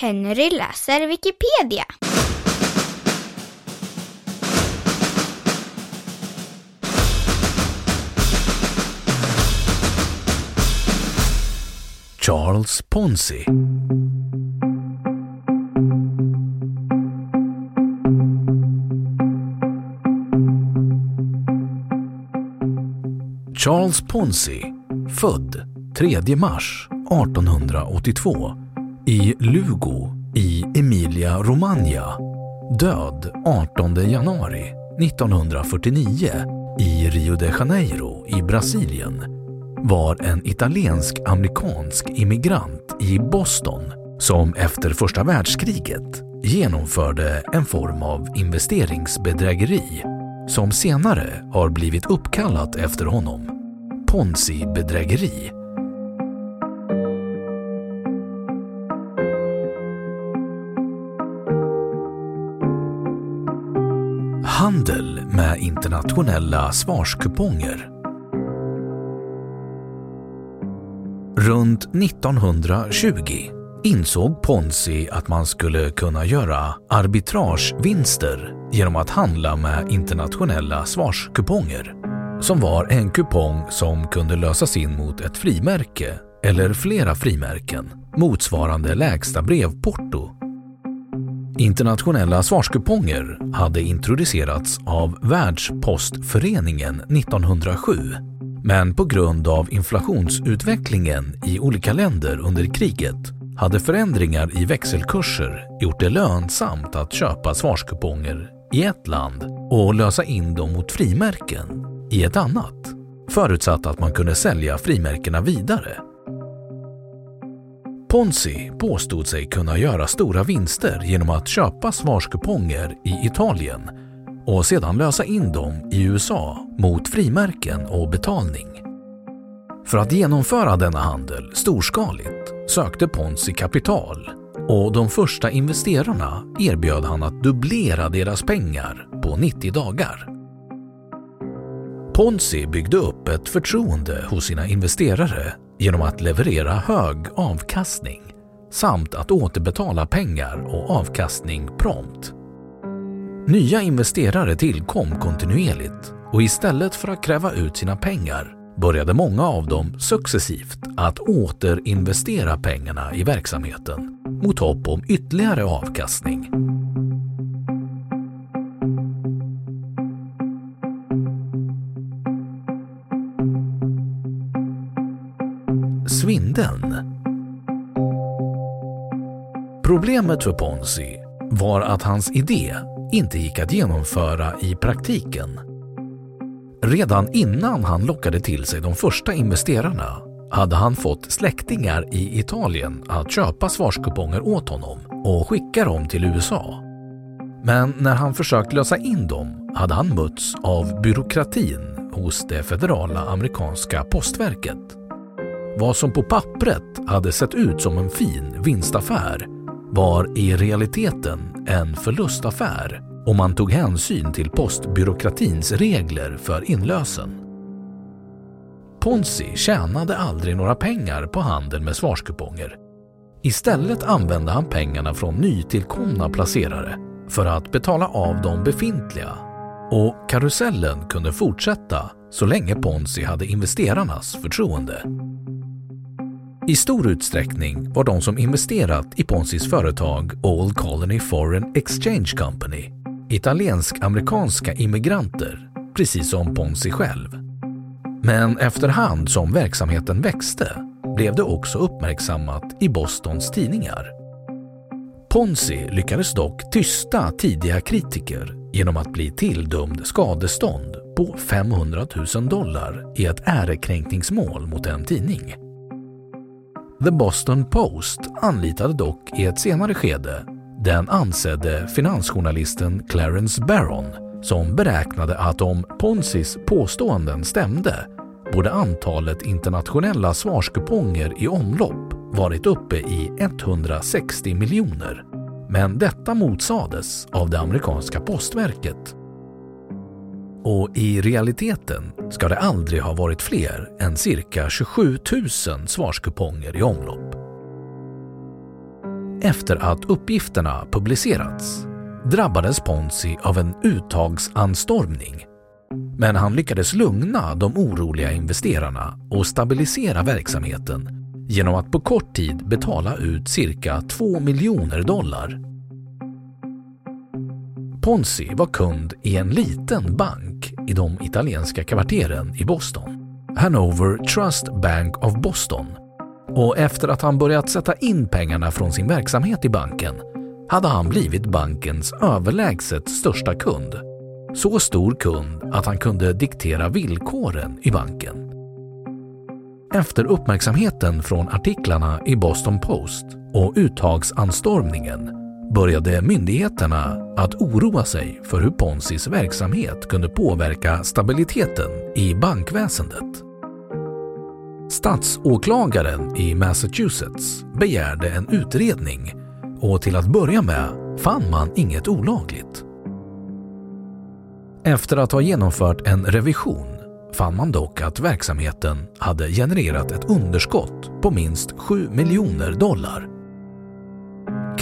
Henry läser Wikipedia. Charles Ponzi. Charles Ponzi, född 3 mars 1882 i Lugo i Emilia-Romagna, död 18 januari 1949 i Rio de Janeiro i Brasilien var en italiensk-amerikansk immigrant i Boston som efter första världskriget genomförde en form av investeringsbedrägeri som senare har blivit uppkallat efter honom. Ponzi-bedrägeri. Handel med internationella svarskuponger Runt 1920 insåg Ponzi att man skulle kunna göra arbitragevinster genom att handla med internationella svarskuponger som var en kupong som kunde lösas in mot ett frimärke eller flera frimärken motsvarande lägsta brevporto. Internationella svarskuponger hade introducerats av Världspostföreningen 1907 men på grund av inflationsutvecklingen i olika länder under kriget hade förändringar i växelkurser gjort det lönsamt att köpa svarskuponger i ett land och lösa in dem mot frimärken i ett annat, förutsatt att man kunde sälja frimärkena vidare. Ponzi påstod sig kunna göra stora vinster genom att köpa svarskuponger i Italien och sedan lösa in dem i USA mot frimärken och betalning. För att genomföra denna handel storskaligt sökte Ponzi kapital och de första investerarna erbjöd han att dubblera deras pengar på 90 dagar. Ponzi byggde upp ett förtroende hos sina investerare genom att leverera hög avkastning samt att återbetala pengar och avkastning prompt. Nya investerare tillkom kontinuerligt och istället för att kräva ut sina pengar började många av dem successivt att återinvestera pengarna i verksamheten mot hopp om ytterligare avkastning. Den. Problemet för Ponzi var att hans idé inte gick att genomföra i praktiken. Redan innan han lockade till sig de första investerarna hade han fått släktingar i Italien att köpa svarskuponger åt honom och skicka dem till USA. Men när han försökt lösa in dem hade han mötts av byråkratin hos det federala amerikanska postverket vad som på pappret hade sett ut som en fin vinstaffär var i realiteten en förlustaffär om man tog hänsyn till postbyråkratins regler för inlösen. Ponzi tjänade aldrig några pengar på handel med svarskuponger. Istället använde han pengarna från nytillkomna placerare för att betala av de befintliga och karusellen kunde fortsätta så länge Ponzi hade investerarnas förtroende. I stor utsträckning var de som investerat i Ponzis företag All Colony Foreign Exchange Company italiensk-amerikanska immigranter, precis som Ponzi själv. Men efterhand som verksamheten växte blev det också uppmärksammat i Bostons tidningar. Ponzi lyckades dock tysta tidiga kritiker genom att bli tilldömd skadestånd på 500 000 dollar i ett ärekränkningsmål mot en tidning. The Boston Post anlitade dock i ett senare skede den ansedde finansjournalisten Clarence Barron som beräknade att om Ponzis påståenden stämde borde antalet internationella svarskuponger i omlopp varit uppe i 160 miljoner. Men detta motsades av det amerikanska postverket. Och i realiteten ska det aldrig ha varit fler än cirka 27 000 svarskuponger i omlopp. Efter att uppgifterna publicerats drabbades Ponzi av en uttagsanstormning. Men han lyckades lugna de oroliga investerarna och stabilisera verksamheten genom att på kort tid betala ut cirka 2 miljoner dollar. Ponzi var kund i en liten bank i de italienska kvarteren i Boston, Hanover Trust Bank of Boston och efter att han börjat sätta in pengarna från sin verksamhet i banken hade han blivit bankens överlägset största kund. Så stor kund att han kunde diktera villkoren i banken. Efter uppmärksamheten från artiklarna i Boston Post och uttagsanstormningen började myndigheterna att oroa sig för hur Ponzis verksamhet kunde påverka stabiliteten i bankväsendet. Statsåklagaren i Massachusetts begärde en utredning och till att börja med fann man inget olagligt. Efter att ha genomfört en revision fann man dock att verksamheten hade genererat ett underskott på minst 7 miljoner dollar.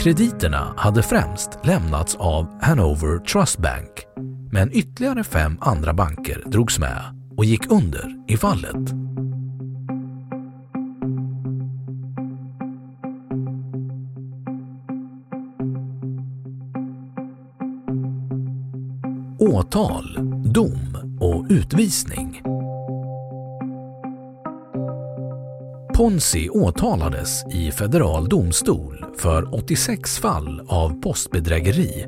Krediterna hade främst lämnats av Hanover Trust Bank men ytterligare fem andra banker drogs med och gick under i fallet. åtal, dom och utvisning. Ponzi åtalades i federal domstol för 86 fall av postbedrägeri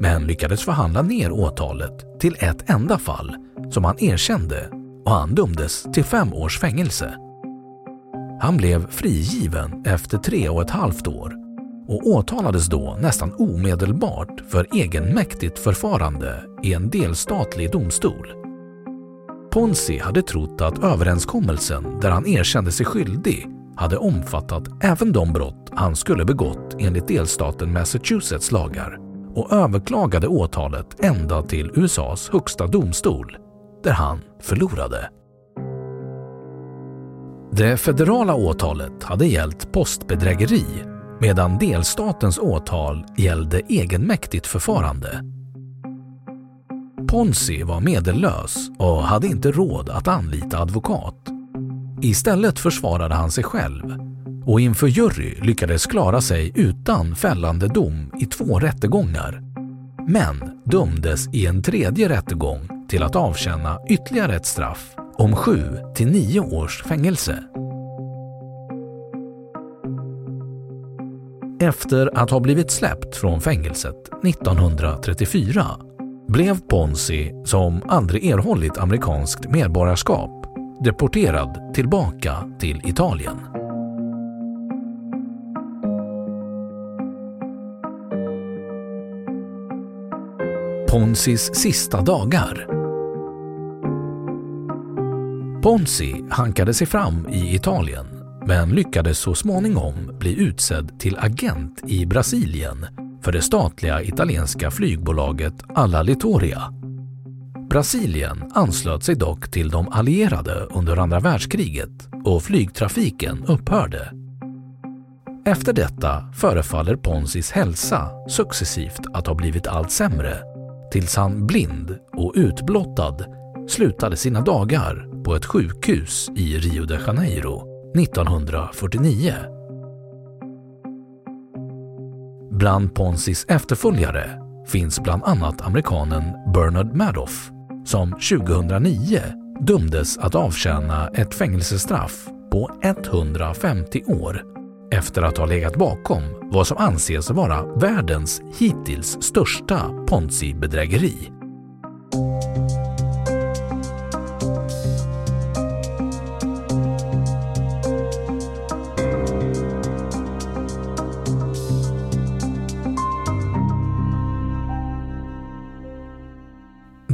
men lyckades förhandla ner åtalet till ett enda fall som han erkände och han dömdes till fem års fängelse. Han blev frigiven efter tre och ett halvt år och åtalades då nästan omedelbart för egenmäktigt förfarande i en delstatlig domstol. Ponzi hade trott att överenskommelsen där han erkände sig skyldig hade omfattat även de brott han skulle begått enligt delstaten Massachusetts lagar och överklagade åtalet ända till USAs högsta domstol, där han förlorade. Det federala åtalet hade gällt postbedrägeri medan delstatens åtal gällde egenmäktigt förfarande. Ponzi var medellös och hade inte råd att anlita advokat. Istället försvarade han sig själv och inför jury lyckades klara sig utan fällande dom i två rättegångar men dömdes i en tredje rättegång till att avtjäna ytterligare ett straff om sju till nio års fängelse. Efter att ha blivit släppt från fängelset 1934 blev Ponzi, som aldrig erhållit amerikanskt medborgarskap, deporterad tillbaka till Italien. Ponzis sista dagar Ponzi hankade sig fram i Italien men lyckades så småningom bli utsedd till agent i Brasilien för det statliga italienska flygbolaget Alla Littoria. Brasilien anslöt sig dock till de allierade under andra världskriget och flygtrafiken upphörde. Efter detta förefaller Ponzis hälsa successivt att ha blivit allt sämre tills han blind och utblottad slutade sina dagar på ett sjukhus i Rio de Janeiro 1949. Bland Ponzis efterföljare finns bland annat amerikanen Bernard Madoff som 2009 dömdes att avtjäna ett fängelsestraff på 150 år efter att ha legat bakom vad som anses vara världens hittills största Ponzi-bedrägeri.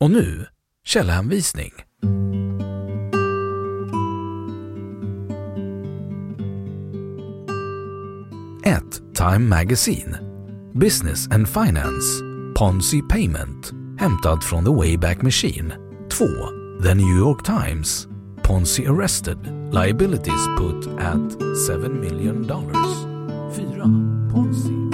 Och nu källhänvisning. 1. Time Magazine Business and Finance Ponzi Payment hämtad från The Wayback Machine 2. The New York Times Ponzi Arrested Liabilities Put at 7 million dollars 4. Ponzi